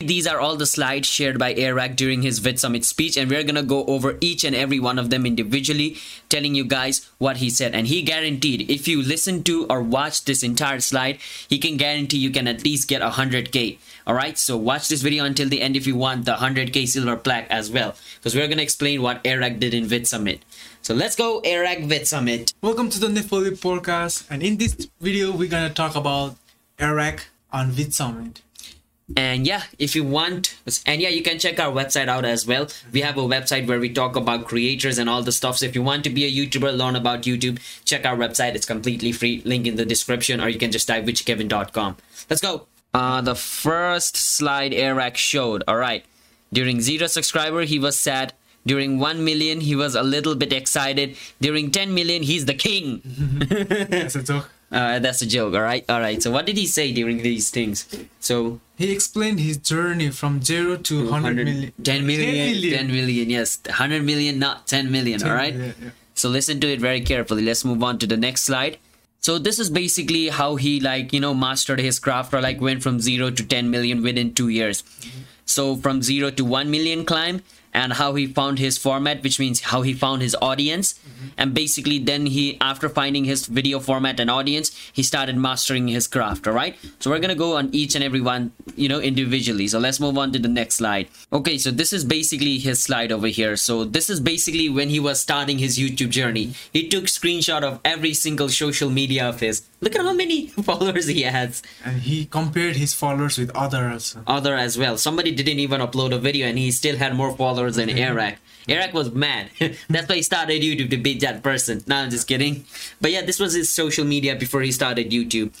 These are all the slides shared by Airrack during his Vid Summit speech, and we're gonna go over each and every one of them individually, telling you guys what he said. And he guaranteed if you listen to or watch this entire slide, he can guarantee you can at least get 100k. Alright, so watch this video until the end if you want the 100k silver plaque as well, because we're gonna explain what Airrack did in Vid Summit. So let's go, Airrack Vid Summit. Welcome to the Nifoli podcast, and in this video, we're gonna talk about Airrack on Vid Summit. And yeah if you want and yeah you can check our website out as well. We have a website where we talk about creators and all the stuff. So if you want to be a youtuber learn about youtube check our website. It's completely free. Link in the description or you can just type witcheykevin.com let's go. Uh the first slide Airrack showed. All right. During zero subscriber he was sad. During 1 million he was a little bit excited. During 10 million he's the king. uh, that's a joke all right all right so what did he say during these things so He explained his journey from zero to 100 million. 10 million, 10 million, yes. 100 million, not 10 million, all right? Yeah, yeah. So listen to it very carefully. Let's move on to the next slide. So this is basically how he like, you know, mastered his craft or like went from 0 to 10 million within 2 years. So from 0 to 1 million climb and how he found his format which means how he found his audience. Mm-hmm. And basically then he after finding his video format and audience he started mastering his craft all right? So we're gonna go on each and every one you know individually. So let's move on to the next slide. Okay so this is basically his slide over here. So this is basically when he was starting his youtube journey. He took screenshot of every single social media of his look at how many followers he has And he compared his followers with others. other as well. Somebody didn't even upload a video and he still had more followers than Airrack. Airrack was mad. That's why he started YouTube to beat that person. No, I'm just kidding. But yeah, this was his social media before he started YouTube.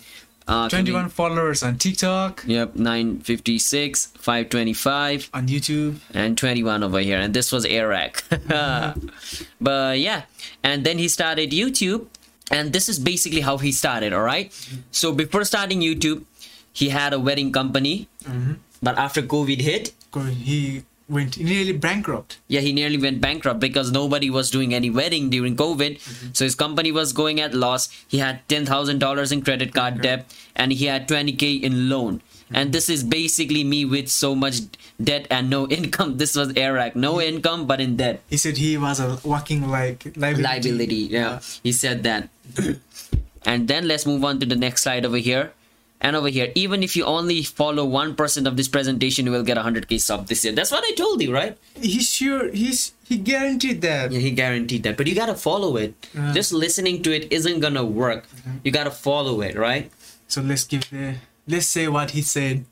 Uh, can we- 21 followers on TikTok, Yep, 956, 525, on YouTube. and 21 over here. And this was Airrack. but yeah, and then he started YouTube. And this is basically how he started, all right? So before starting YouTube, he had a wedding company. Mm-hmm. But after COVID hit, He went nearly bankrupt. yeah he nearly went bankrupt because nobody was doing any wedding during covid mm-hmm. so his company was going at loss he had $10000 in credit card debt and he had 20k in loan and mm-hmm. this is basically me with so much debt and no income this was Airrack no mm-hmm. income but in debt He said he was uh, a walking like liability. liability yeah he said that and then let's move on to the next slide over here and over here even if you only follow 1% of this presentation you will get 100k sub this year that's what i told you right He's sure. He's he guaranteed that. Yeah, he guaranteed that. But you gotta follow it. Yeah. Just listening to it isn't gonna work. Mm-hmm. You gotta follow it, right? So let's give the. Let's say what he said.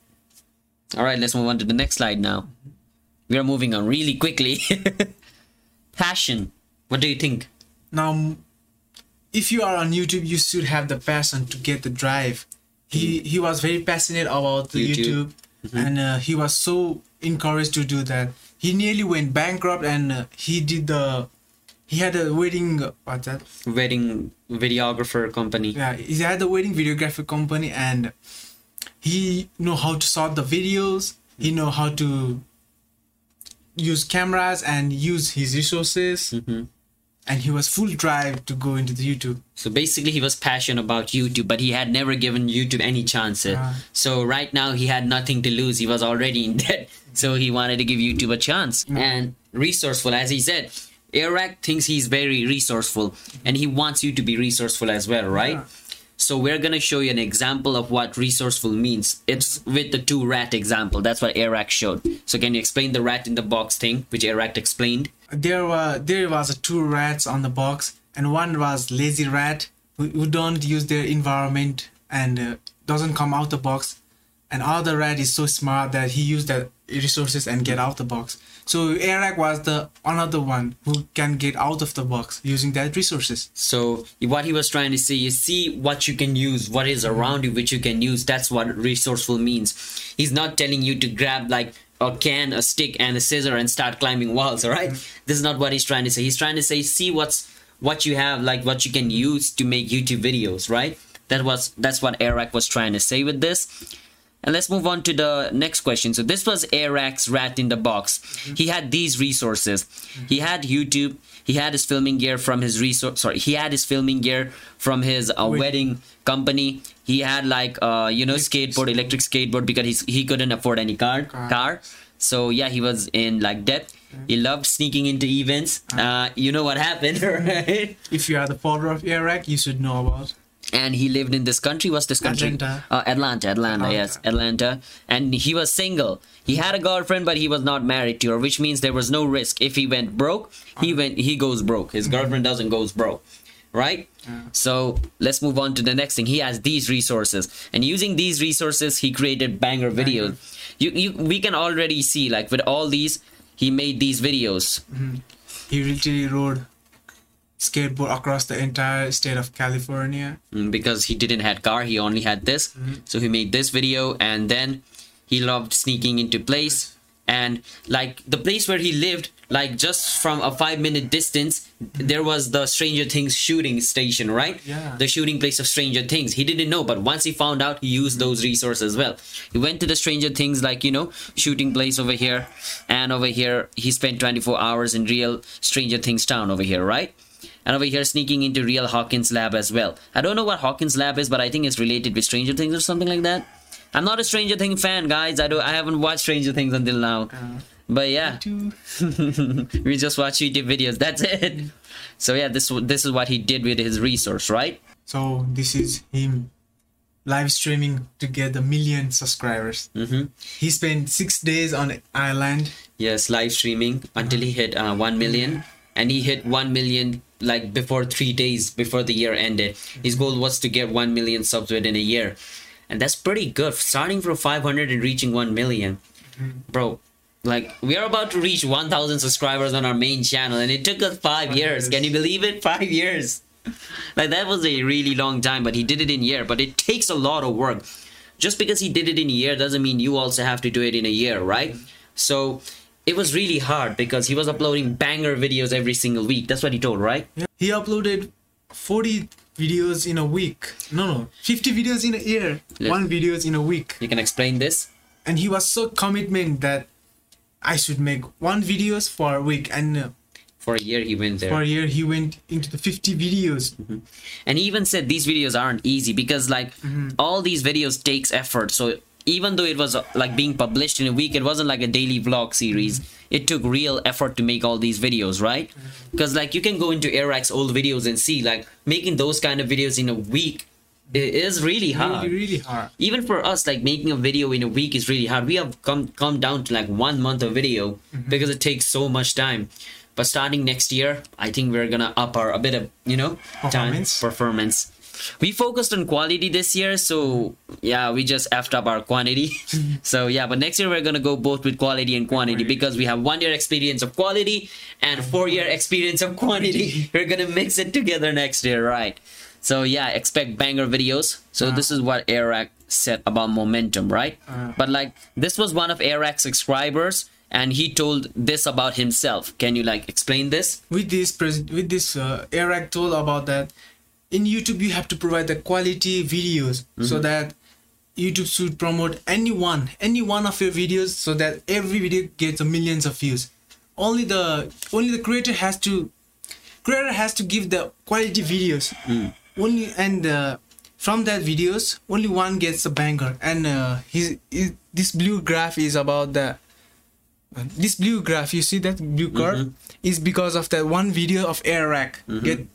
Alright, let's move on to the next slide now. We are moving on really quickly. Passion. What do you think? Now, if you are on YouTube, you should have the passion to get the drive. He he was very passionate about the YouTube. YouTube, and uh, he was so encouraged to do that. He nearly went bankrupt, and uh, he did the. He had a wedding. What's that? Wedding videographer company. Yeah, he had a wedding videographer company, and he know how to sort the videos. He know how to use cameras and use his resources. Mhm. And he was full drive to go into the YouTube. So basically, he was passionate about YouTube, but he had never given YouTube any chances. So right now, he had nothing to lose. He was already in debt. So he wanted to give YouTube a chance. And resourceful, as he said, Airrack thinks he's very resourceful and he wants you to be resourceful as well, right? Yeah. So we're gonna show you an example of what resourceful means. It's with the two rat example. That's what Airrack showed. So can you explain the rat in the box thing, which Airrack explained? there were there was two rats on the box and one was lazy rat who, who don't use their environment and uh, doesn't come out the box and other rat is so smart that he used that resources and get out the box so Eric was the another one who can get out of the box using that resources So what he was trying to say is see what you can use, what is around you which you can use. That's what resourceful means. He's not telling you to grab like a can, a stick, and a scissor and start climbing walls. All right? Mm-hmm. this is not what he's trying to say. He's trying to say see what's what you have, like what you can use to make YouTube videos. Right? That was that's what Eric was trying to say with this. And let's move on to the next question. So this was Airrack's rat in the box. He had these resources. He had YouTube. He had his filming gear from his resource. Sorry, he had his filming gear from his uh, wedding company. He had like uh, you know skateboard, electric skateboard because he's, he couldn't afford any car Car. car. So yeah, he was in like debt. He loved sneaking into events. Uh, you know what happened, right? If you are the follower of Iraq, you should know about. And he lived in this country. What's this country? Atlanta. Uh, Atlanta, Atlanta, yes, Atlanta. And he was single. He had a girlfriend, but he was not married to her, which means there was no risk. If he went broke, he went. He goes broke. His girlfriend doesn't goes broke, right? So let's move on to the next thing. He has these resources, and using these resources, he created banger videos. You, you, we can already see like with all these, he made these videos. He literally rode skateboard across the entire state of California. Mm, because he didn't had car he only had this. Mm-hmm. So he made this video and then he loved sneaking into place. And like the place where he lived like just from a five minute distance mm-hmm. there was the stranger things shooting station right? Yeah. the shooting place of stranger things. He didn't know but once he found out he used those mm-hmm. resources as well. He went to the stranger things like you know shooting place over here. And over here he spent 24 hours in real stranger things town over here right and over here sneaking into real Hawkins lab as well. I don't know what Hawkins lab is, but I think it's related with Stranger Things or something like that. I'm not a Stranger Things fan, guys. I don't. I haven't watched Stranger Things until now. Uh, But yeah, we just watch YouTube videos. That's it. So yeah, this this is what he did with his resource, right? so this is him live streaming to get a million subscribers. Mm-hmm. He spent six days on island. Yes, live streaming until he hit uh, one million, and he hit one million like before three days before the year ended. His goal was to get one million subs within a year, and that's pretty good. Starting from five hundred and reaching one million, bro. Like we are about to reach one thousand subscribers on our main channel, and it took us five Five years. years. Can you believe it? Five years. Like that was a really long time, but he did it in a year. But it takes a lot of work. Just because he did it in a year doesn't mean you also have to do it in a year, right? So it was really hard because he was uploading banger videos every single week. That's what he told, right? Yeah. He uploaded 40 videos in a week. No, no, 50 videos in a year. One videos in a week. You can explain this. And he was so commitment that I should make one videos for a week. And uh, For a year, he went there. for a year, he went into the 50 videos. and he even said these videos aren't easy because like all these videos takes effort so even though it was uh, like being published in a week it wasn't like a daily vlog series. Mm-hmm. It took real effort to make all these videos right? Mm-hmm. Because like you can go into Airrack's old videos and see like making those kind of videos in a week it is really hard. Really, really hard. even for us like making a video in a week is really hard. We have come come down to like one month of video mm-hmm. because it takes so much time. But starting next year i think we're gonna up our a bit of you know time Performance. We focused on quality this year so yeah we just effed up our quantity. So yeah but next year we're gonna go both with quality and quantity because we have one year experience of quality and four year experience of quantity. We're gonna mix it together next year right. So yeah expect banger videos. So this is what Airrack said about momentum right. Uh. but like this was one of Airrack's subscribers and he told this about himself. Can you like explain this? With this, pres- with this, uh, Eric told about that in YouTube you have to provide the quality videos so that YouTube should promote any one, any one of your videos so that every video gets a millions of views. Only the only the creator has to creator has to give the quality videos. Only and uh, from that videos only one gets a banger. And uh, his, his this blue graph is about the this blue graph you see that blue curve is because of that one video of Airrack get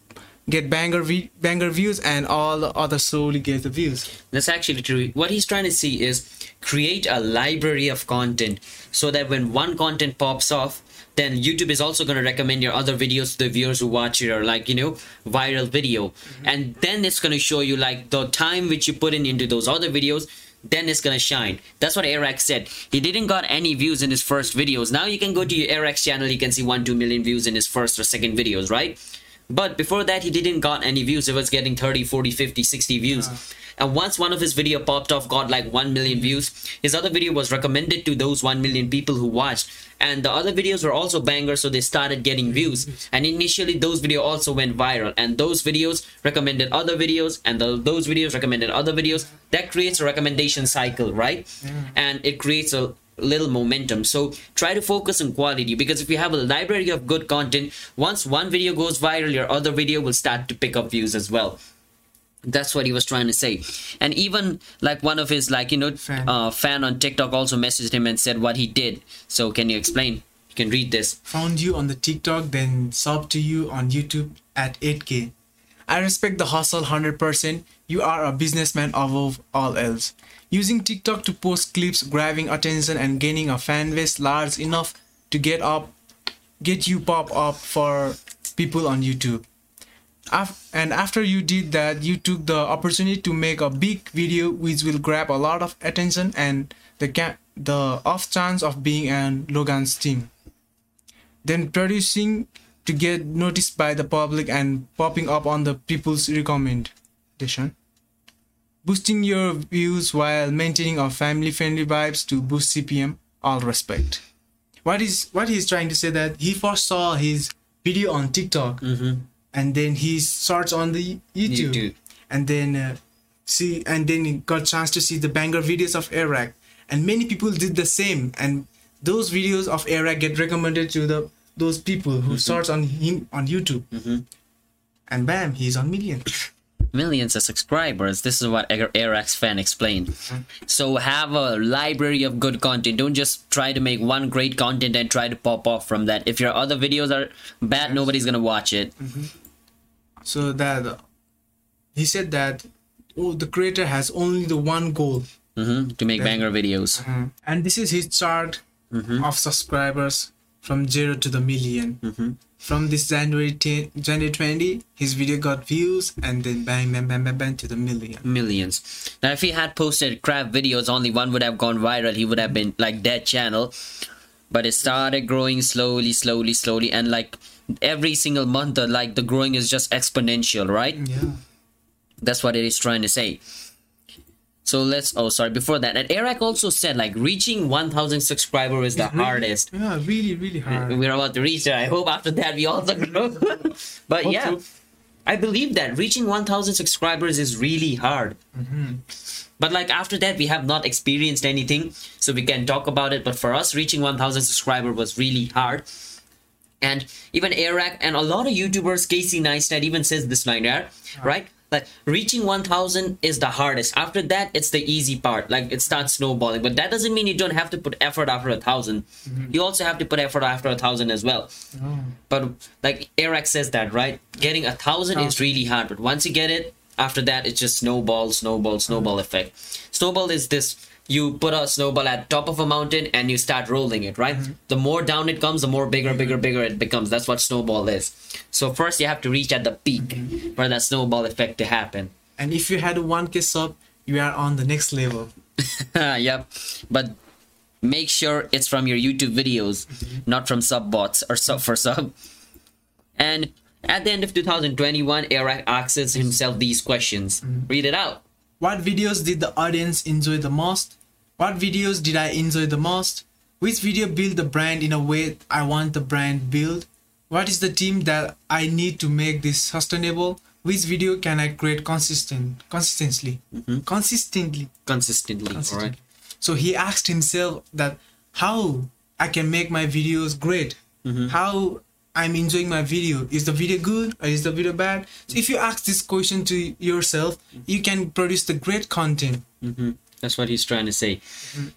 get banger banger views and all the other slowly get the views That's actually true. What he's trying to see is create a library of content so that when one content pops off, then YouTube is also going to recommend your other videos to the viewers who watch your like you know viral video, mm-hmm. and then it's going to show you like the time which you put in into those other videos. Then it's gonna shine. That's what Airrack's said. He didn't got any views in his first videos. Now you can go to your Airrack's channel. You can see one, two million views in his first or second videos, right? But before that he didn't got any views. It was getting 30 40 50 60 views. Ah. And once one of his video popped off got like 1 million mm-hmm. views his other video was recommended to those 1 million people who watched. And the other videos were also bangers so they started getting mm-hmm. views. And initially those video also went viral. And those videos recommended other videos and the, those videos recommended other videos. That creates a recommendation cycle right? Mm. And it creates a little momentum so try to focus on quality because if you have a library of good content once one video goes viral your other video will start to pick up views as well that's what he was trying to say and even like one of his like you know Fan. uh, fan on tiktok also messaged him and said what he did so can you explain you can read this Found you on the TikTok, then sub to you on YouTube at 8k. I respect the hustle 100%. You are a businessman above all else. Using TikTok to post clips, grabbing attention, and gaining a fan base large enough to get up, get you pop up for people on YouTube. And after you did that, you took the opportunity to make a big video which will grab a lot of attention and the the off chance of being on Logan's team then producing to get noticed by the public and popping up on the people's recommendation boosting your views while maintaining a family friendly vibes to boost cpm all respect. What is what he's trying to say that he first saw his video on tiktok mm-hmm. and then he searched on the youtube, YouTube. and then uh, see and then he got chance to see the banger videos of Iraq and many people did the same. And those videos of Iraq get recommended to the those people who mm-hmm. search on him on YouTube. Mm-hmm. And bam he's on million millions of subscribers. This is what Airrack's fan explained. So have a library of good content. Don't just try to make one great content and try to pop off from that. If your other videos are bad, nobody's gonna watch it. so that uh, he said that oh the creator has only the one goal hmm To make banger videos. and this is his chart of subscribers from zero to the 1000000 From this January 10, January 20, his video got views and then bang, bang, bang, bang, bang to the million. Millions. Now, if he had posted crap videos, only one would have gone viral. He would have been like dead channel. But it started growing slowly, slowly, slowly, and like every single month, uh, like the growing is just exponential, right? Yeah. That's what it is trying to say. So let's. Oh, sorry. Before that, and Eric also said like reaching 1,000 subscriber is the hardest. Yeah, really, really hard. We're about to reach it. I hope after that we also grow. but Hope yeah, so. I believe that reaching 1,000 subscribers is really hard. Mm-hmm. But like after that, we have not experienced anything, so we can talk about it. But for us, reaching 1,000 subscriber was really hard. And even Eric and a lot of YouTubers, Casey Neistat even says this line there, right? Like reaching 1000 is the hardest. After that, it's the easy part. Like it starts snowballing. But that doesn't mean you don't have to put effort after a 1000 mm-hmm. You also have to put effort after a thousand as well. Oh. But like Eric says that, right? Getting a thousand is oh. really hard. But once you get it, after that, it's just snowball, snowball, snowball effect. Snowball is this you put a snowball at top of a mountain and you start rolling it right? Mm-hmm. The more down it comes the more bigger bigger mm-hmm. bigger it becomes. That's what snowball is. So first you have to reach at the peak mm-hmm. for that snowball effect to happen. And if you had 1k sub, you are on the next level. yep. But make sure it's from your youtube videos not from sub bots or sub for sub. And at the end of 2021 eric asks himself these questions. Read it out What videos did the audience enjoy the most? What videos did I enjoy the most? Which video built the brand in a way I want the brand built? What is the team that I need to make this sustainable? Which video can I create consistent consistently? Mm-hmm. Consistently. consistently consistently. right So he asked himself that how I can make my videos great. Mm-hmm. How I'm enjoying my video. Is the video good or is the video bad? So if you ask this question to yourself, you can produce the great content. hmm That's what he's trying to say.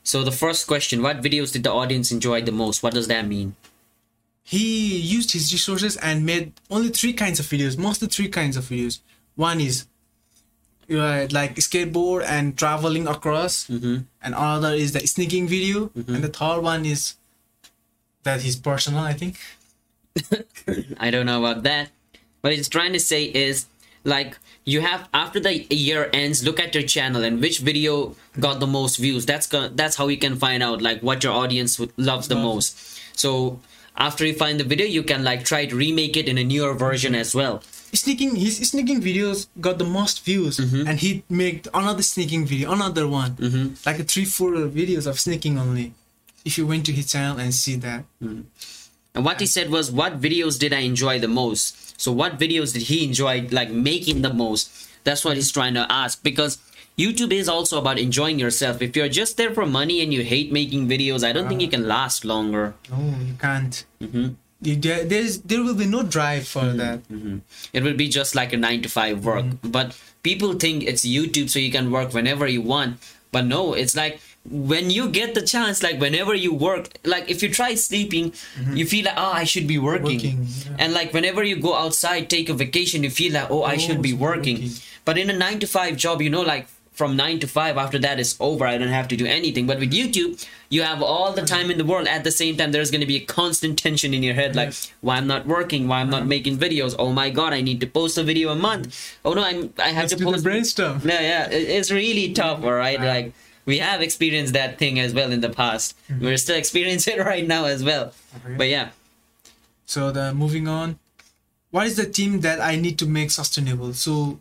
So the first question: What videos did the audience enjoy the most? What does that mean? He used his resources and made only three kinds of videos, mostly three kinds of videos. One is uh, like skateboard and traveling across, and another is the sneaking video, and the third one is that he's personal, I think. I don't know about that. What he's trying to say is like you have after the year ends, look at your channel and which video got the most views. That's gonna that's how you can find out like what your audience loves the most. So after you find the video you can like try to remake it in a newer version as well sneaking his sneaking videos got the most views Mm-hmm. and he made another sneaking video another one Mm-hmm. like a three four videos of sneaking only if you went to his channel and see that and what he said was what videos did i enjoy the most? So what videos did he enjoy like making the most? That's what he's trying to ask. Because youtube is also about enjoying yourself. If you're just there for money and you hate making videos i don't think you can last longer. No you can't. Hmm you, there, there's there will be no drive for Mm-hmm. that. It will be just like a nine to five work. But people think it's youtube so you can work whenever you want. But no it's like when you get the chance like whenever you work like if you try sleeping mm-hmm. you feel like oh i should be working, Working, yeah. and like whenever you go outside take a vacation you feel like oh i Oh, should be oh, should be working. working. but in a nine to five job you know like from nine to five after that is over i don't have to do anything. But with youtube you have all the time in the world. At the same time there's going to be a constant tension in your head like Yes. why i'm not working? Why i'm not uh-huh. making videos? Oh my god i need to post a video a month. Mm-hmm. Oh no i'm i have Let's to do the post brainstorm. Yeah yeah it's really tough all right? Like we have experienced that thing as well in the past mm-hmm. we're still experiencing it right now as well Okay. but yeah So the moving on, what is the team that I need to make sustainable? So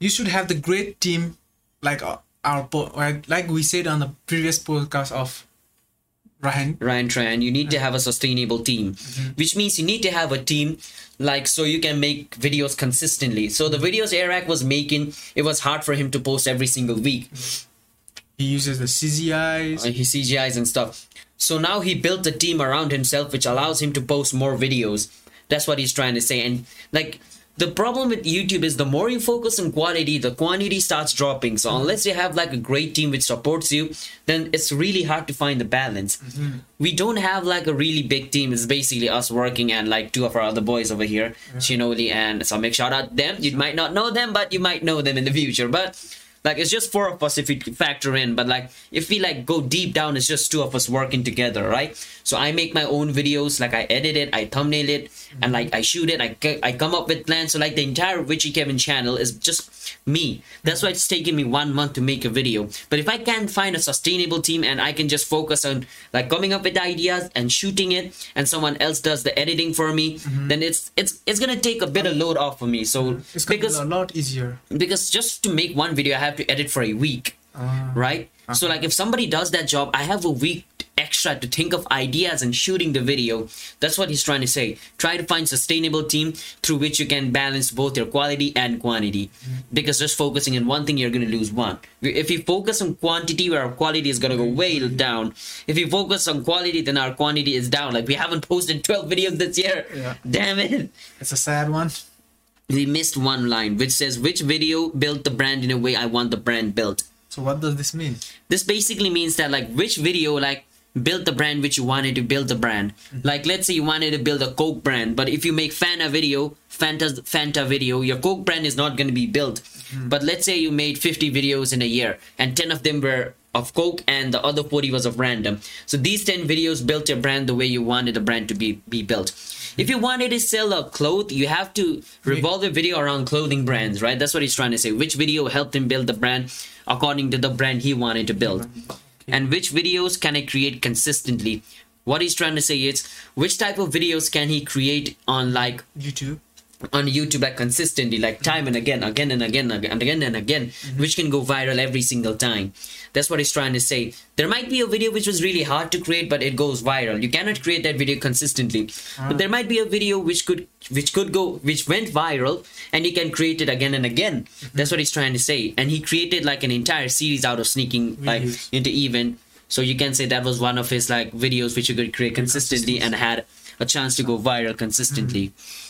you should have the great team, like uh, our like like we said on the previous podcast of Ryan. Ryan Tran, you need to mm-hmm. have a sustainable team, mm-hmm. which means you need to have a team like so you can make videos consistently. So the videos Eric was making, it was hard for him to post every single week. He uses the CGIs. his CGIs and stuff. So now he built a team around himself, which allows him to post more videos. That's what he's trying to say. And like the problem with YouTube is the more you focus on quality, the quantity starts dropping. So mm-hmm. unless you have like a great team which supports you, then it's really hard to find the balance. Mm-hmm. We don't have like a really big team. It's basically us working and like two of our other boys over here, Shinoli and Samik. Shout out them. You might not know them, but you might know them in the future. But like it's just four of us if you factor in but like if we like go deep down it's just two of us working together right? So i make my own videos like i edit it i thumbnail it and like i shoot it I, I come up with plans. So like the entire Witchey Kevin channel is just me. That's why it's taking me one month to make a video. But if i can find a sustainable team and i can just focus on like coming up with ideas and shooting it and someone else does the editing for me mm-hmm. then it's it's it's gonna take a bit of load off of me. So It's gonna because be a lot easier. because just to make one video i have to edit for a week Uh, right? So uh-huh. like if somebody does that job i have a week extra to think of ideas and shooting the video. That's what he's trying to say. Try to find sustainable team through which you can balance both your quality and quantity. Mm-hmm. Because just focusing on one thing you're going to lose one. If you focus on quantity where our quality is going to go mm-hmm. way down. If you focus on quality then our quantity is down. Like we haven't posted 12 videos this year. Yeah. damn it. It's a sad one. We missed one line which says which video built the brand in a way i want the brand built? So what does this mean? this basically means that like which video like built the brand which you wanted to build the brand. Mm-hmm. Like let's say you wanted to build a coke brand but if you make fanta video fanta fanta video your coke brand is not going to be built. Mm-hmm. But let's say you made 50 videos in a year and 10 of them were of coke and the other 40 was of random. So these 10 videos built your brand the way you wanted the brand to be be built. If you wanted to sell a cloth you have to revolve the video around clothing brands right? That's what he's trying to say. Which video helped him build the brand according to the brand he wanted to build? And which videos can I create consistently. What he's trying to say is which type of videos can he create on like YouTube. On YouTube like consistently, like time and again, again and again, again and again and again, mm-hmm. which can go viral every single time. That's what he's trying to say. There might be a video which was really hard to create, but it goes viral. You cannot create that video consistently. Ah. But there might be a video which could which could go which went viral and he can create it again and again. Mm-hmm. That's what he's trying to say. And he created like an entire series out of sneaking like Videos. into event. So you can say that was one of his like videos which you could create consistently and had a chance to go viral consistently. Mm-hmm.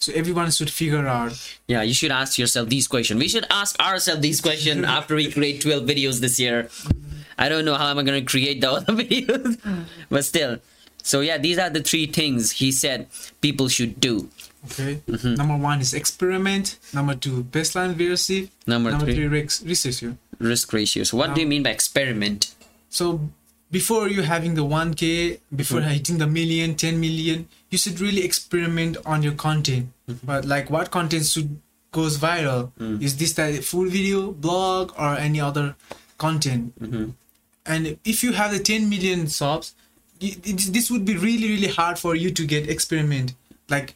So everyone should figure out. Yeah, you should ask yourself these questions. We should ask ourselves these questions after we create 12 videos this year. I don't know how I'm I going to create the other videos, but still. So yeah, these are the three things he said people should do. Okay. Mm-hmm. Number one is experiment. Number two, baseline VRC. Number Number three, three, rex- research. you. risk ratio. So what do you mean by experiment? So before you having the 1k, before Mm-hmm. hitting the million, 10 million, you should really experiment on your content. Mm-hmm. But like what content should goes viral? Mm. Is this the full video, blog, or any other content? Mm-hmm. And if you have the 10 million subs, it- this would be really really hard for you to get experiment like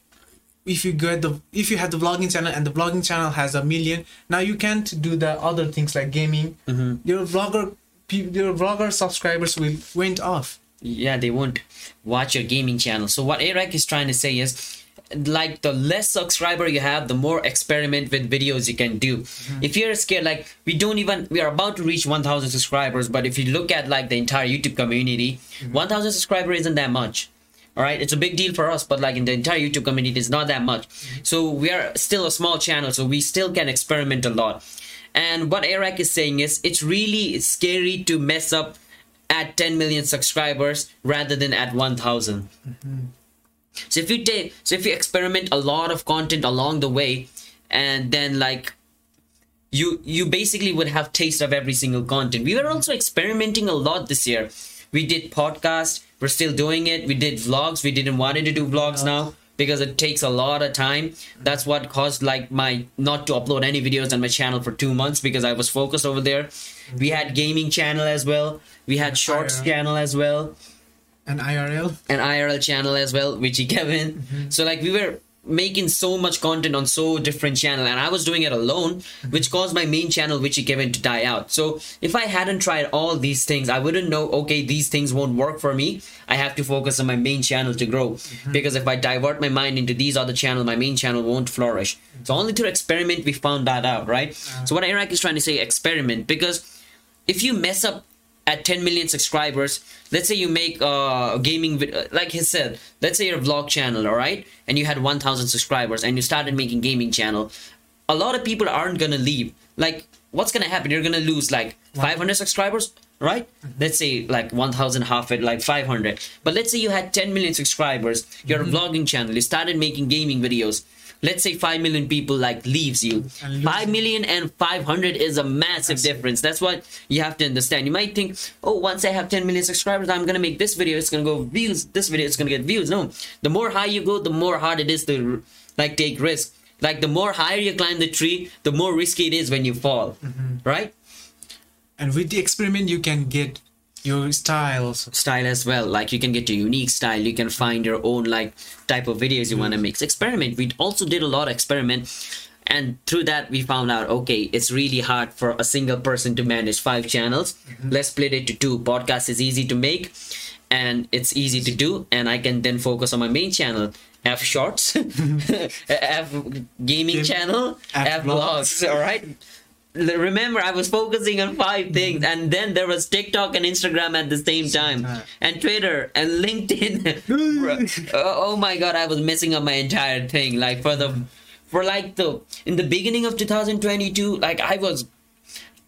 if you get the if you have the vlogging channel and the vlogging channel has a million now you can't do the other things like gaming your vlogger your vlogger subscribers will went off. Yeah they won't watch your gaming channel. So what eric is trying to say is like the less subscriber you have the more experiment with videos you can do. Mm-hmm. If you're scared like we don't even we are about to reach 1000 subscribers but if you look at like the entire youtube community mm-hmm. 1000 subscriber isn't that much. All right it's a big deal for us but like in the entire youtube community it's not that much. Mm-hmm. So we are still a small channel so we still can experiment a lot and what eric is saying is it's really scary to mess up at 10 million subscribers rather than at 1000 mm-hmm. so if you take so if you experiment a lot of content along the way and then like you you basically would have taste of every single content. We were also experimenting a lot this year. We did podcast. We're still doing it. We did vlogs. We didn't wanted to do vlogs now because it takes a lot of time. That's what caused like my not to upload any videos on my channel for two months because i was focused over there. We had gaming channel as well. We had shorts IRL. channel as well. And irl an IRL channel as well, Witchey Kevin. Mm-hmm. So like we were making so much content on so different channel and I was doing it alone, which caused my main channel, which Witchey Kevin, to die out. So if I hadn't tried all these things, I wouldn't know, okay, these things won't work for me. I have to focus on my main channel to grow. Mm-hmm. Because if I divert my mind into these other channels, my main channel won't flourish. So only through experiment we found that out, right? Uh-huh. So what iraq is trying to say, experiment, because if you mess up at 10 million subscribers let's say you make a gaming video like he said let's say your vlog channel all right and you had 1000 subscribers and you started making gaming channel a lot of people aren't gonna leave. Like what's gonna happen? You're gonna lose like 500 subscribers right? Mm-hmm. Let's say like 1000 half it like 500 but let's say you had 10 million subscribers you're a mm-hmm. vlogging channel you started making gaming videos let's say 5 million people like leaves you. And 5 million and 500 is a massive difference. That's what you have to understand. You might think oh once i have 10 million subscribers i'm gonna make this video it's gonna go views. This video is gonna get views. No. The more high you go the more hard it is to like take risk. Like the more higher you climb the tree the more risky it is when you fall. Mm-hmm. Right? And with the experiment you can get your styles. Style as well like you can get your unique style you can find your own like type of videos you want to mm. make. Experiment we also did a lot of experiment and through that we found out okay it's really hard for a single person to manage five channels. Mm-hmm. Let's split it to two. Podcast is easy to make and it's easy to do and i can then focus on my main channel f shorts. F gaming Game- channel F f vlogs all right remember i was focusing on five mm-hmm. things and then there was tiktok and instagram at the same time and twitter and linkedin. Oh, oh my god i was messing up my entire thing like for the for like the in the beginning of 2022 like i was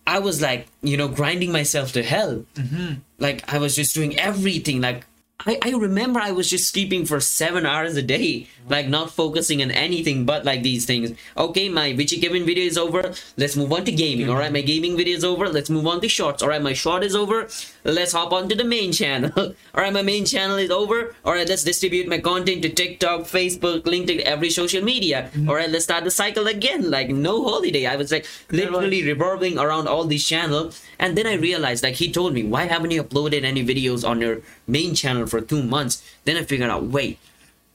i was like you know grinding myself to hell. Mm-hmm. Like i was just doing everything like I, I remember I was just sleeping for seven hours a day, like not focusing on anything but like these things. Okay, my Witchey Kevin video is over. Let's move on to gaming. All right, my gaming video is over. Let's move on to shorts. All right, my short is over. Let's hop on to the main channel. all right, my main channel is over. All right, let's distribute my content to TikTok, Facebook, LinkedIn, every social media. Mm-hmm. All right, let's start the cycle again. Like no holiday. I was like literally revolving around all these channels, and then I realized, like he told me, why haven't you uploaded any videos on your main channel for two months? Then I figured out, wait,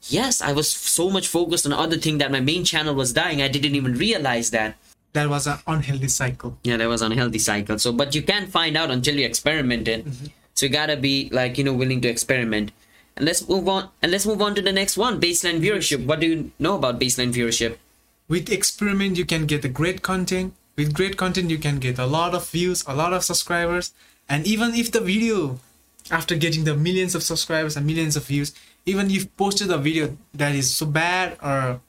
yes, I was so much focused on other thing that my main channel was dying. I didn't even realize that. that was an unhealthy cycle Yeah, that was unhealthy cycle. So, but you can't find out until you experiment it. Mm-hmm. So you gotta be like you know willing to experiment. And let's move on. And let's move on to the next one, baseline viewership. What do you know about baseline viewership? with experiment you can get a great content with great content you can get a lot of views a lot of subscribers and even if the video after getting the millions of subscribers and millions of views even if posted a video that is so bad or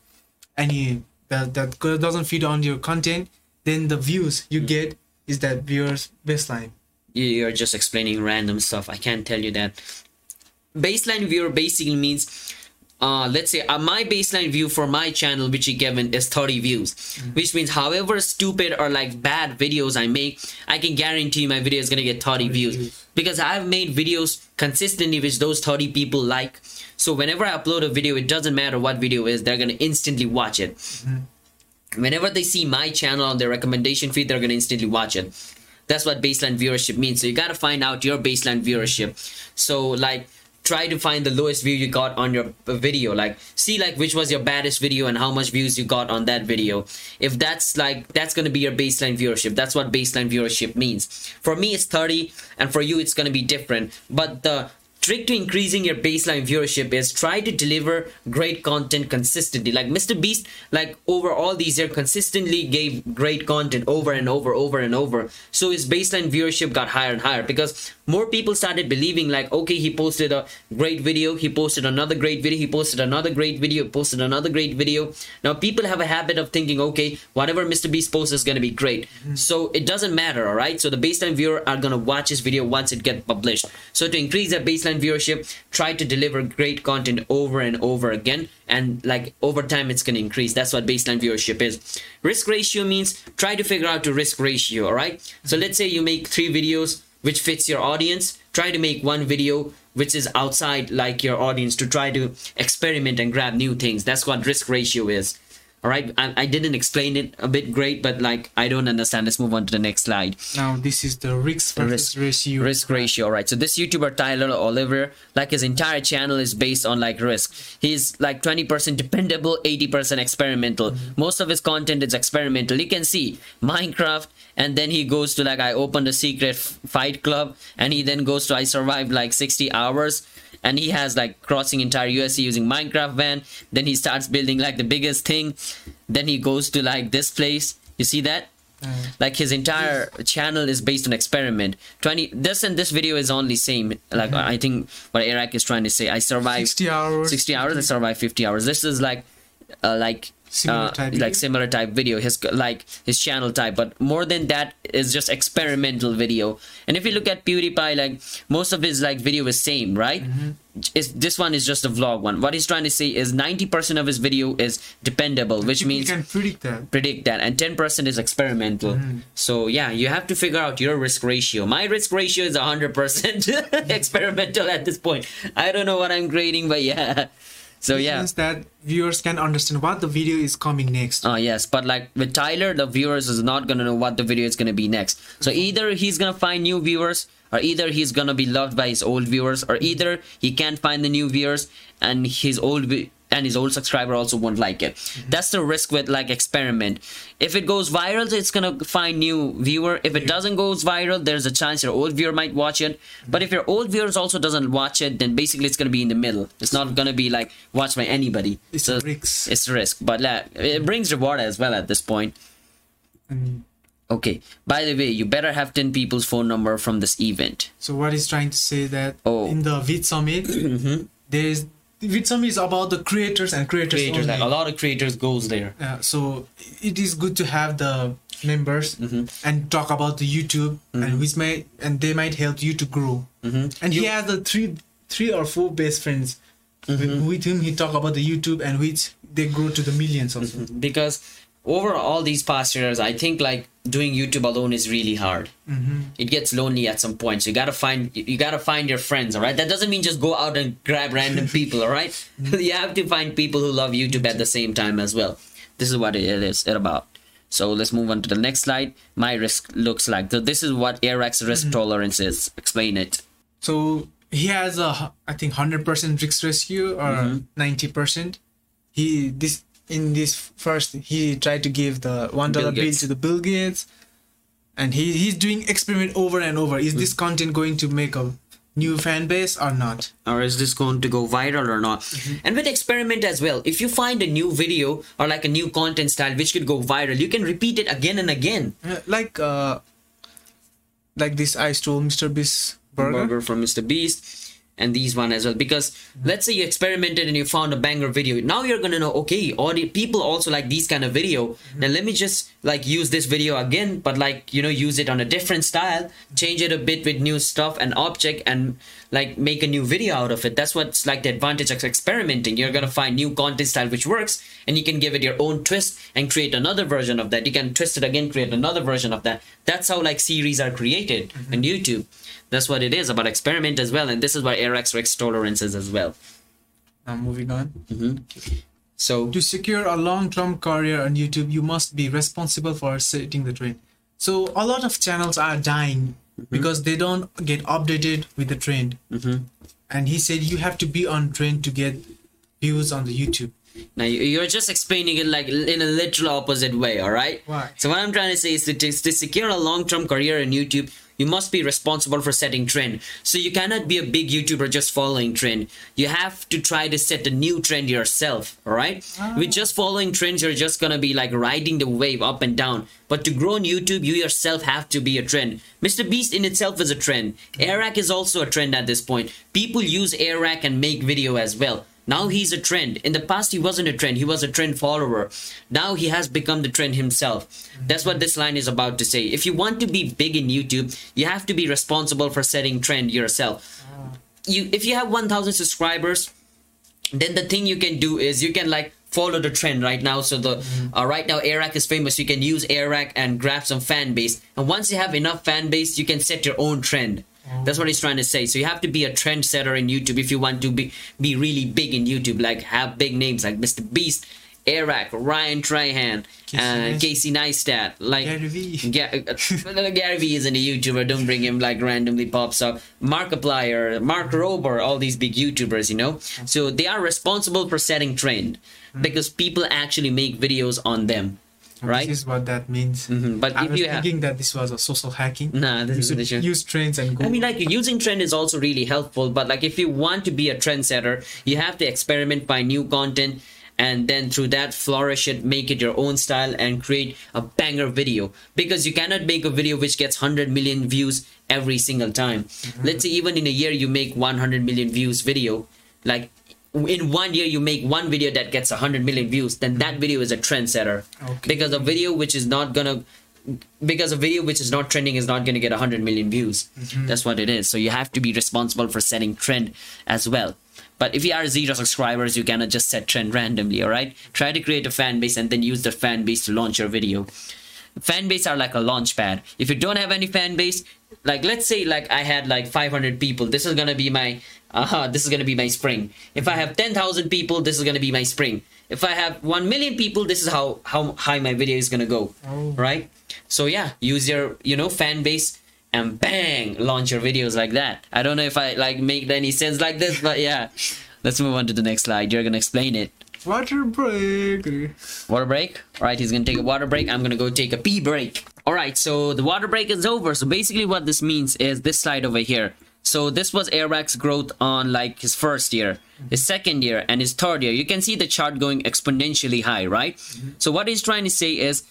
any that, that doesn't feed on your content then the views you mm. get is that viewers baseline You're just explaining random stuff. I can't tell you that. Baseline viewer basically means, uh, let's say uh, my baseline view for my channel, which is given, is 30 views, which means however stupid or like bad videos I make, I can guarantee my video is gonna get 30 views views. because I've made videos consistently which those 30 people like. So whenever I upload a video, it doesn't matter what video is, they're gonna instantly watch it. Whenever they see my channel on their recommendation feed, they're gonna instantly watch it. That's what baseline viewership means. So you gotta find out your baseline viewership. So like try to find the lowest view you got on your video. Like see like which was your baddest video and how much views you got on that video. If that's like that's going to be your baseline viewership. That's what baseline viewership means. For me it's 30 and for you it's going to be different. But the trick to increasing your baseline viewership is try to deliver great content consistently. Like mr beast like over all these years consistently gave great content over and over over and over. So his baseline viewership got higher and higher because more people started believing like okay he posted a great video he posted another great video he posted another great video posted another great video. Now people have a habit of thinking okay whatever mr beast posts is going to be great. Mm-hmm. So it doesn't matter all right? So the baseline viewer are going to watch his video once it gets published. So to increase that baseline viewership try to deliver great content over and over again and like over time it's going to increase. That's what baseline viewership is. Risk ratio means try to figure out the risk ratio all right? So mm-hmm. let's say you make three videos which fits your audience try to make one video which is outside like your audience to try to experiment and grab new things. That's what risk ratio is all right I, I didn't explain it a bit great but like i don't understand. Let's move on to the next slide. Now this is the risk versus ratio. risk ratio. Right so this youtuber Tyler Oliveira like his entire channel is based on like risk. He's like 20% dependable 80% experimental. Most of his content is experimental. You can see minecraft and then he goes to like i opened a secret f- fight club and he then goes to i survived like 60 hours and he has like crossing entire USC using Minecraft van. Then he starts building like the biggest thing. Then he goes to like this place. You see that? Like his entire channel is based on experiment. Twenty this and this video is only same. Like I think what Eric is trying to say. I survived 60 hours. 60 hours. I survived 50 hours. This is like, uh, like. Similar uh, type like video? similar type video his like his channel type. But more than that is just experimental video. And if you look at pewdiepie like most of his like video is same right? Is this one is just a vlog one. What he's trying to say is 90% of his video is dependable which You means can predict that. predict that. And 10% is experimental. So yeah you have to figure out your risk ratio. My risk ratio is 100% experimental at this point. I don't know what i'm grading but yeah so Which yeah means that viewers can understand what the video is coming next. Oh yes, but like with Tyler, the viewers is not gonna know what the video is gonna be next. So either he's gonna find new viewers, or either he's gonna be loved by his old viewers, or either he can't find the new viewers and his old and his old subscriber also won't like it. That's the risk with like experiment. If it goes viral, it's gonna find new viewer. If it doesn't goes viral, there's a chance your old viewer might watch it. But if your old viewers also doesn't watch it, then basically it's gonna be in the middle. It's not gonna be like watched by anybody. It's So a risk. it's a risk, but like, it brings reward as well at this point. Mm. Okay. By the way, you better have ten people's phone number from this event. So what he's trying to say that Oh. in the Vid Summit, there is Vid Summit is about the creators and creators, Creators, only. like a lot of creators goes there. Yeah, so it is good to have the members Mm-hmm. and talk about the YouTube and which may and they might help you to grow. Mm-hmm. And he has the three three or four best friends Mm-hmm. with, with whom he talk about the YouTube and which they grow to the millions also. Because over all these past years, I think like doing YouTube alone is really hard. hmm It gets lonely at some point. So you gotta find you gotta find your friends. All right. That doesn't mean just go out and grab random people. All right. you have to find people who love YouTube at the same time as well. This is what it is it about. So let's move on to the next slide. My risk looks like so. This is what Airrack's risk tolerance is. Explain it. So he has a I think hundred percent risk rescue or Mm-hmm. 90 percent. He this in this first he tried to give the one dollar bill to the Bill Gates, and he he's doing experiment over and over. Is this content going to make a new fan base or not? or is this going to go viral or not and with experiment as well if you find a new video or like a new content style which could go viral you can repeat it again and again Uh, like uh, like this I stole Mr. Beast burger. burger from mr beast and these one as well. Because mm-hmm. let's say you experimented and you found a banger video. Now you're gonna know okay audi- people also like these kind of video. Mm-hmm. Then let me just like use this video again but like you know use it on a different style. Change it a bit with new stuff and object and like make a new video out of it. That's what's like the advantage of experimenting. You're gonna find new content style which works and you can give it your own twist and create another version of that. You can twist it again create another version of that. That's how like series are created mm-hmm. on youtube that's what it is about experiment as well and this is what Airrack's Rex tolerance is as well Now moving on. so To secure a long-term career on YouTube, you must be responsible for setting the trend. So a lot of channels are dying because they don't get updated with the trend. Mhm. And he said you have to be on trend to get views on the YouTube. Now you- you're just explaining it like in a literal opposite way, all right? Why? So what I'm trying to say is to, to secure a long-term career in YouTube, you must be responsible for setting trend. So you cannot be a big YouTuber just following trend. You have to try to set a new trend yourself, all right? With just following trends, you're just gonna be like riding the wave up and down. But to grow on YouTube, you yourself have to be a trend. Mr. Beast in itself is a trend. Airrack is also a trend at this point. People use Airrack and make video as well. Now he's a trend. In the past, he wasn't a trend. He was a trend follower. Now he has become the trend himself. That's what this line is about to say. If you want to be big in YouTube, you have to be responsible for setting trend yourself. You, if you have 1,000 subscribers, then the thing you can do is you can like follow the trend right now. So the uh, right now Airrack is famous. You can use Airrack and grab some fan base. And once you have enough fan base, you can set your own trend. That's what he's trying to say. So you have to be a trendsetter in YouTube if you want to be be really big in YouTube. Like have big names like Mr. Beast, Eric, Ryan Trahan, Casey uh, Neistat. Casey Neistat. Like Gary Vee. Ga- uh, Gary Vee isn't a YouTuber. Don't bring him like randomly pops up. Markiplier, Mark Rober, all these big YouTubers, you know. So they are responsible for setting trend because people actually make videos on them, right? This is what that means. Mhm, But I if was you have, thinking that this was a social hacking. nah, this you is use trends and go. I mean, like using trend is also really helpful, but like if you want to be a trendsetter, you have to experiment, by new content, and then through that flourish it, make it your own style, and create a banger video. Because you cannot make a video which gets 100 million views every single time. Let's say even in a year you make 100 million views video, like in one year you make one video that gets 100 million views, then that video is a trendsetter. Okay. Because a video which is not gonna because a video which is not trending is not going to get 100 million views. Mm-hmm. That's what it is. So you have to be responsible for setting trend as well. But if you are zero subscribers you cannot just set trend randomly all right try to create a fan base and then use the fan base to launch your video fan base are like a launch pad. If you don't have any fan base like let's say like i had like 500 people this is gonna be my uh this is gonna be my spring. If i have 10000 people this is gonna be my spring. If i have 1 million people this is how how high my video is gonna go Oh. right? So yeah use your you know fan base and bang launch your videos like that. I don't know if i like make any sense like this but yeah. Let's move on to the next slide. You're gonna explain it Water break. water break? All right he's gonna take a water break. I'm gonna go take a pee break. All right so the water break is over. So basically what this means is this slide over here. So this was Airrack's growth on like his first year his second year and his third year. You can see the chart going exponentially high right? Mm-hmm. So what he's trying to say is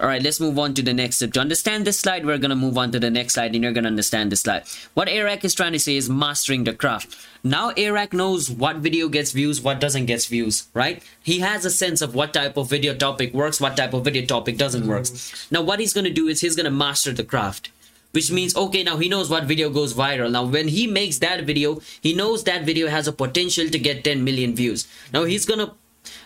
all right, let's move on to the next step. To understand this slide, we're going to move on to the next slide and you're going to understand this slide. What Airrack is trying to say is mastering the craft. Now Airrack knows what video gets views, what doesn't get views, right? He has a sense of what type of video topic works, what type of video topic doesn't work. Mm-hmm. Now what he's going to do is he's going to master the craft. Which means, okay, now he knows what video goes viral. Now, when he makes that video, he knows that video has a potential to get 10 million views. Now, he's gonna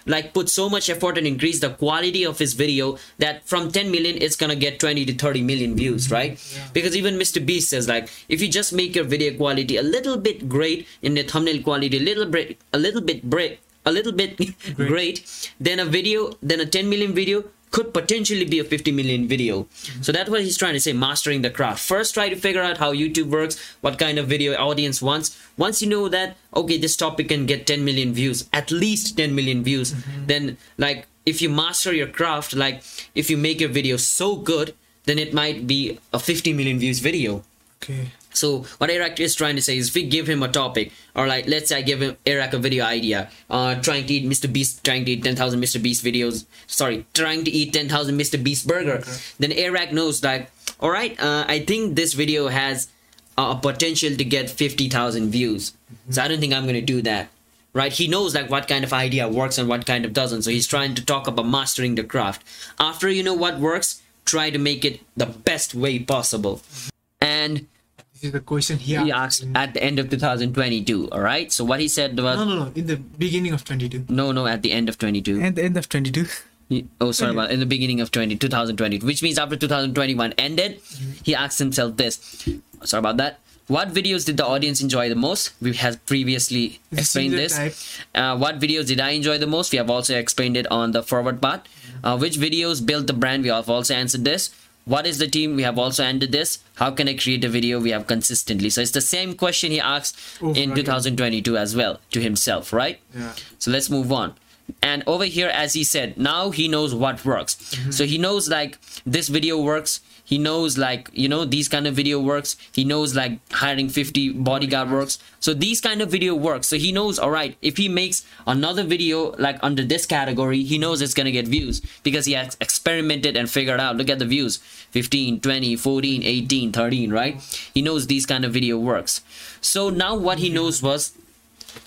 like put so much effort and increase the quality of his video that from 10 million it's gonna get 20 to 30 million views mm-hmm. right? Because even mr beast says like if you just make your video quality a little bit great in the thumbnail quality a little bit a little bit break a little bit great. then a video then a 10 million video could potentially be a 50 million video. Mm-hmm. So that's what he's trying to say mastering the craft. First try to figure out how youtube works what kind of video audience wants. Once you know that okay this topic can get 10 million views at least 10 million views mm-hmm. then like if you master your craft like if you make your video so good then it might be a 50 million views video. Okay. So what Eric is trying to say is if we give him a topic, or like let's say I give him Eric a video idea, uh, trying to eat Mr. Beast, trying to eat 10,000 Mr. Beast videos, sorry, trying to eat 10,000 Mr. Beast burger, then Eric knows like, all right, uh, I think this video has a potential to get 50,000 views. So I don't think I'm going to do that. Right? He knows like what kind of idea works and what kind of doesn't. So he's trying to talk about mastering the craft. After you know what works, try to make it the best way possible. And This is the question he he asked. asked at the end of 2022 all right? So what he said was No, no, no. In the beginning of 22. no no at the end of 22 At the end of 22. Oh sorry about in the beginning of 20 2020 which means after 2021 ended he asked himself this. Sorry about that. What videos did the audience enjoy the most? We have previously explained this. uh, what videos did i enjoy the most? We have also explained it on the forward part. Uh, which videos built the brand? We have also answered this what is the team? We have also ended this. How can i create a video? We have consistently. So it's the same question he asked Over in again. 2022 as well to himself right? Yeah. so let's move on. And over here as he said now he knows what works. Mm-hmm. So he knows like this video works he knows like you know these kind of video works. He knows like hiring 50 bodyguard works. So these kind of video works. So he knows all right if he makes another video like under this category he knows it's gonna get views because he has experimented and figured out. Look at the views. 15 20 14 18 13 right? He knows these kind of video works. So now what he knows was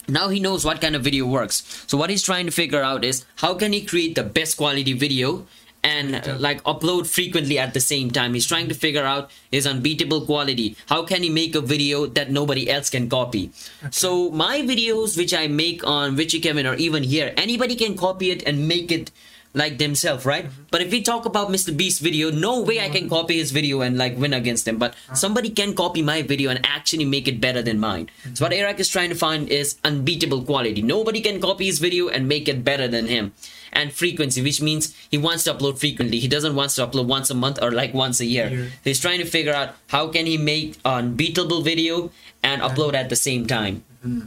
now he knows what kind of video works. So what he's trying to figure out is how can he create the best quality video and like upload frequently at the same time. He's trying to figure out his unbeatable quality. How can he make a video that nobody else can copy? So my videos which i make on Witchey Kevin or even here anybody can copy it and make it like themselves right? Mm-hmm. But if we talk about mr beast video no way i can copy his video and like win against him. But uh-huh. somebody can copy my video and actually make it better than mine. Mm-hmm. So what eric is trying to find is unbeatable quality. Nobody can copy his video and make it better than him. And frequency which means he wants to upload frequently. He doesn't want to upload once a month or like once a year. He's trying to figure out how can he make an unbeatable video and upload at the same time mm-hmm.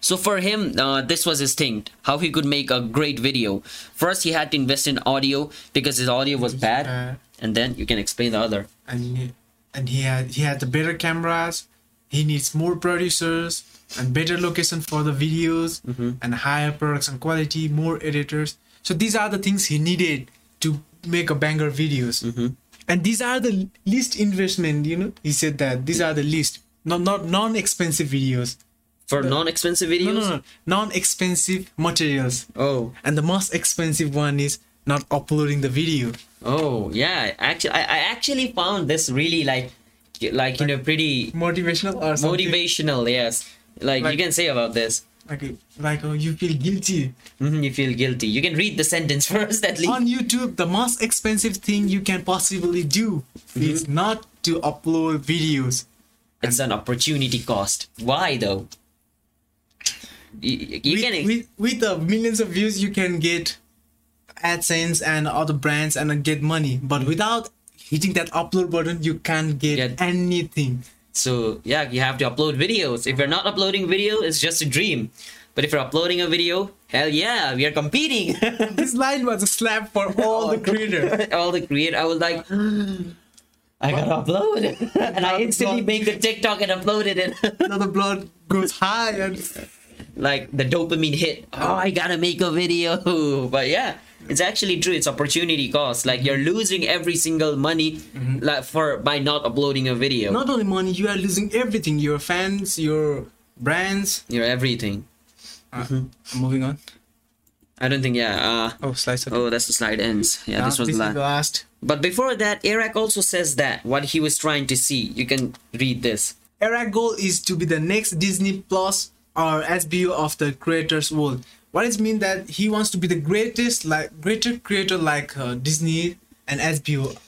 So for him, uh, this was his thing, how he could make a great video. First, he had to invest in audio because his audio was bad, bad. and then you can explain the other. and he, and he had he had the better cameras. He needs more producers and better location for the videos mm-hmm. and higher production quality, more editors. So these are the things he needed to make a banger videos. Mm-hmm. And these are the least investment. You know, he said that these are the least, not not non-expensive videos. For non-expensive No, videos. no, no, non-expensive materials. Oh, And the most expensive one is not uploading the video. oh, yeah. Actually, I, I actually found this really like, like you know, pretty Motivational or something. motivational. Yes, like, you can say about this. Like, like oh, you feel guilty. Mhm, you feel guilty. You can read the sentence first at least. on YouTube, the most expensive thing you can possibly do is not to upload videos. It's an opportunity cost. Why though? You, you with, can with, with the millions of views, you can get AdSense and other brands and get money. But without hitting that upload button, you can't get Get- anything. So yeah, you have to upload videos. If you're not uploading video, it's just a dream. But if you're uploading a video, hell yeah, we are competing. This line was a slap for all the creators. All the create, I was like, I gotta upload, it, and I instantly make the TikTok and upload it, and now the blood goes high and like the dopamine hit. Oh, I gotta make a video. But yeah, it's actually true. It's opportunity cost. Like you're losing every single money, like for by not uploading a video. not only money, you are losing everything. Your fans, your brands. You're everything. Uh, Moving on. I don't think. Yeah. Uh, Oh, slice. oh, that's the slide ends. Yeah, this was this last. But before that, Airrack also says that what he was trying to see. You can read this. Eric goal is to be the next Disney Plus or HBO of the creators world. What it mean that he wants to be the greatest, like greater creator like uh, Disney and HBO.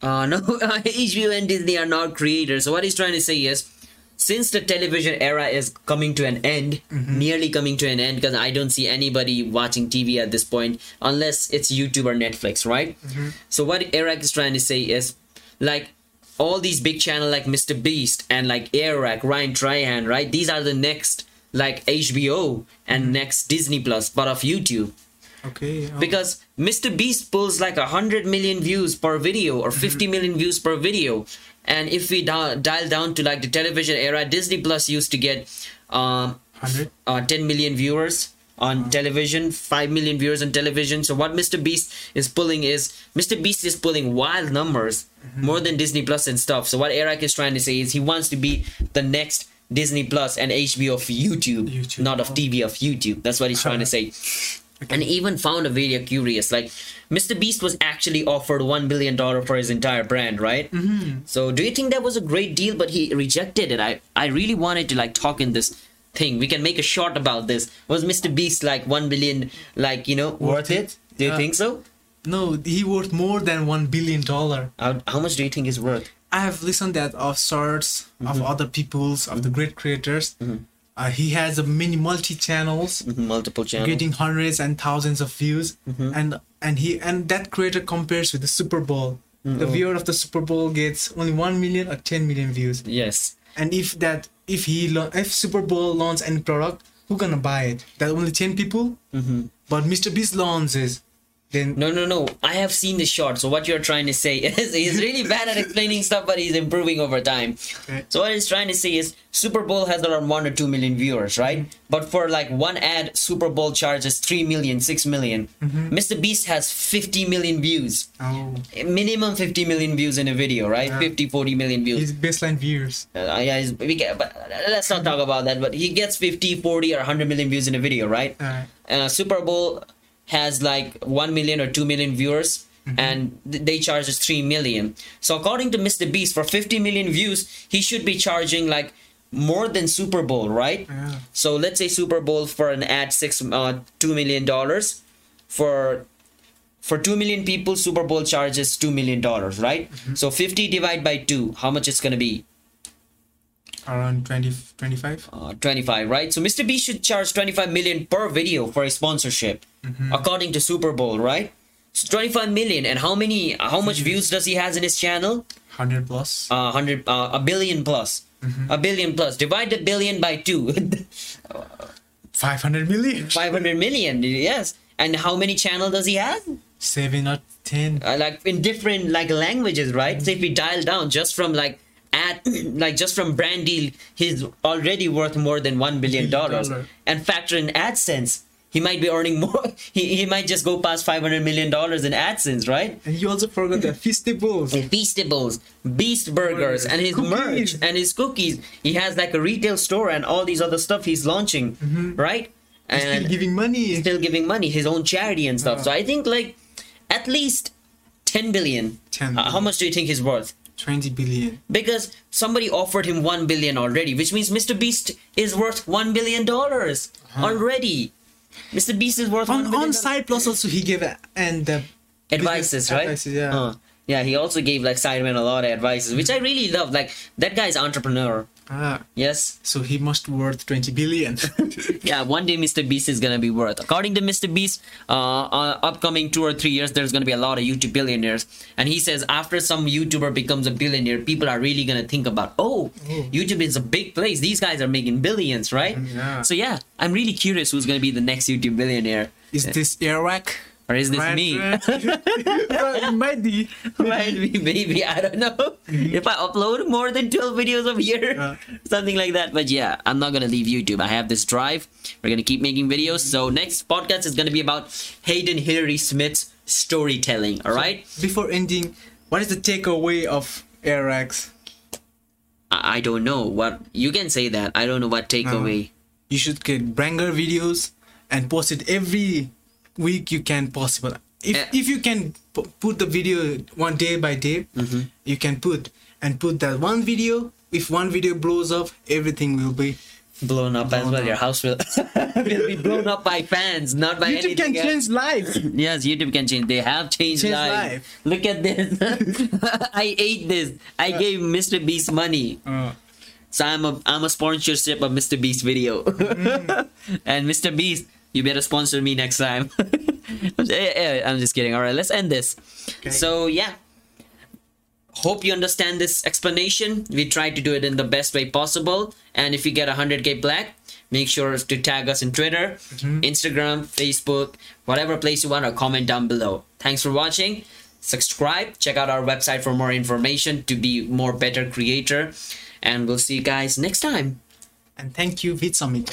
Uh, no, HBO and Disney are not creators. So what he's trying to say is, since the television era is coming to an end, nearly coming to an end, because I don't see anybody watching TV at this point, unless it's YouTube or Netflix, right? So what Eric is trying to say is, like, all these big channel like Mr. Beast and like Eric, Ryan Trahan, right? These are the next like HBO and next Disney Plus, but of YouTube Okay. oh, because Mr. Beast pulls like a hundred million views per video or 50 million views per video, and if we da- dial down to like the television era, Disney Plus used to get um, 100. uh, 10 million viewers on television, 5 million viewers on television. So what Mr. Beast is pulling is Mr. Beast is pulling wild numbers more than Disney Plus and stuff. So what Eric is trying to say is he wants to be the next Disney Plus and HBO of YouTube, YouTube. not of TV of YouTube. That's what he's trying to say. And even found a video curious. Like Mr. Beast was actually offered one billion dollar for his entire brand, right? Mm-hmm. So do you think that was a great deal? But he rejected it. I I really wanted to like talk in this thing. We can make a short about this. Was Mr. Beast like one billion, like you know, worth, Worth it? it? Do you Yeah. think so? No, he worth more than one billion dollar. How, how much do you think is worth? I have listened that of sorts Mm-hmm. of other people's of the great creators. Uh, he has a many multi channels. Multiple channels. getting hundreds and thousands of views Mm-hmm. and and he and that creator compares with the super bowl the viewer of the Super Bowl gets only one million or ten million views. Yes. And if that, if he, if Super Bowl launch any product, who gonna buy it? That only ten people. Mm-hmm. But Mr. Beast launches, then No, no, no. I have seen the shot So what you're trying to say is he's really bad at explaining stuff, but he's improving over time. Okay. So what he's trying to say is Super Bowl has around one or two million viewers, right? But for like one ad, Super Bowl charges three million, six million. Mr. Beast has 50 million views. oh, Minimum 50 million views in a video, right? Yeah. 50, 40 million views. his baseline viewers. Uh, yeah, we get, but let's not talk about that. But he gets 50, 40, or 100 million views in a video, right? Uh, uh, Super Bowl has like 1 million or 2 million viewers and th- they charge us 3 million. So according to Mr. Beast for 50 million views, he should be charging like more than Super Bowl, right? yeah. So let's say Super Bowl for an ad 6 uh, 2 million dollars for for 2 million people Super Bowl charges 2 million dollars, right? So 50 divided by 2, how much it's going to be? Around 20, 25. uh, 25 right? So mr b should charge 25 million per video for a sponsorship according to super bowl right? So 25 million and how many how much views does he has in his channel? 100 plus. uh, 100 uh, a billion plus. A billion plus. Divide the billion by 2 500 million. 500 million yes. And how many channel does he have? 7 or 10. uh, like in different like languages right? So if we dial down just from like at like just from brand deal he's already worth more than one billion dollars and factor in adsense he might be earning more he, he might just go past 500 million dollars in adsense right And you also forgot the Feastables. and Feastables, Beast Burgers, and his Cookies. merch and his cookies. He has like a retail store and all these other stuff he's launching, right? He's still giving money. still giving money, his own charity and stuff. So I think like at least 10 billion. 10 Uh, how much do you think he's worth? 20 billion. Because somebody offered him 1 billion already, which means Mr. Beast is worth 1 billion dollars already. Mr. Beast is worth On, 1 billion on side plus also he gave and the advices, right? Advices, yeah. Uh, yeah, he also gave like Sidemen a lot of advices, which I really love. Like that guy's entrepreneur. Ah, Yes. so he must worth 20 billion. Yeah, one day Mr. Beast is gonna be worth. According to Mr. Beast, uh, uh, upcoming two or three years, there's gonna be a lot of YouTube billionaires, and he says after some YouTuber becomes a billionaire, people are really gonna think about, oh, YouTube is a big place. These guys are making billions, right? Yeah. So yeah, I'm really curious who's gonna be the next YouTube billionaire, Is this Airrack? Or is this Right, me? it might be. Might be, maybe I don't know. Mm-hmm. If I upload more than 12 videos a year, something like that. But yeah, I'm not gonna leave YouTube. I have this drive. We're gonna keep making videos. So next podcast is gonna be about Hayden Hillier-Smith's storytelling. All right. Before ending, what is the takeaway of Airrack's? I, I don't know what you can say that. I don't know what uh-huh. takeaway. You should get banger videos and post it every week you can possible. If Yeah. if you can p- put the video one day by day, Mm-hmm. you can put and put that one video. If one video blows up, everything will be. Blown up as well. up. Your house will, will be blown up by fans, not by YouTube can else. change lives. Yes, YouTube can change. They have changed Change lives. life. Look at this. I ate this. I gave Mr. Beast money. Uh, So I'm a I'm a sponsorship of Mr. Beast video. and Mr. Beast, you better sponsor me next time. Eh, eh, I'm just kidding. All right, let's end this. Okay. So yeah. Hope you understand this explanation. We tried to do it in the best way possible. And if you get 100k black, make sure to tag us in Twitter, Instagram, Facebook, whatever place you want, or comment down below. Thanks for watching. Subscribe. Check out our website for more information to be more better creator. And we'll see you guys next time. And thank you, VidSummit.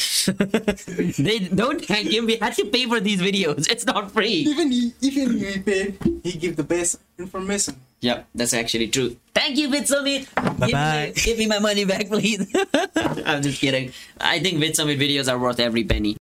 they don't thank him. We had to pay for these videos. It's not free. even he, even he pay, he give the best information. Yep, that's actually true. Thank you, VidSummit. Give Bye-bye. me, give me my money back, please. I'm just kidding. I think VidSummit videos are worth every penny.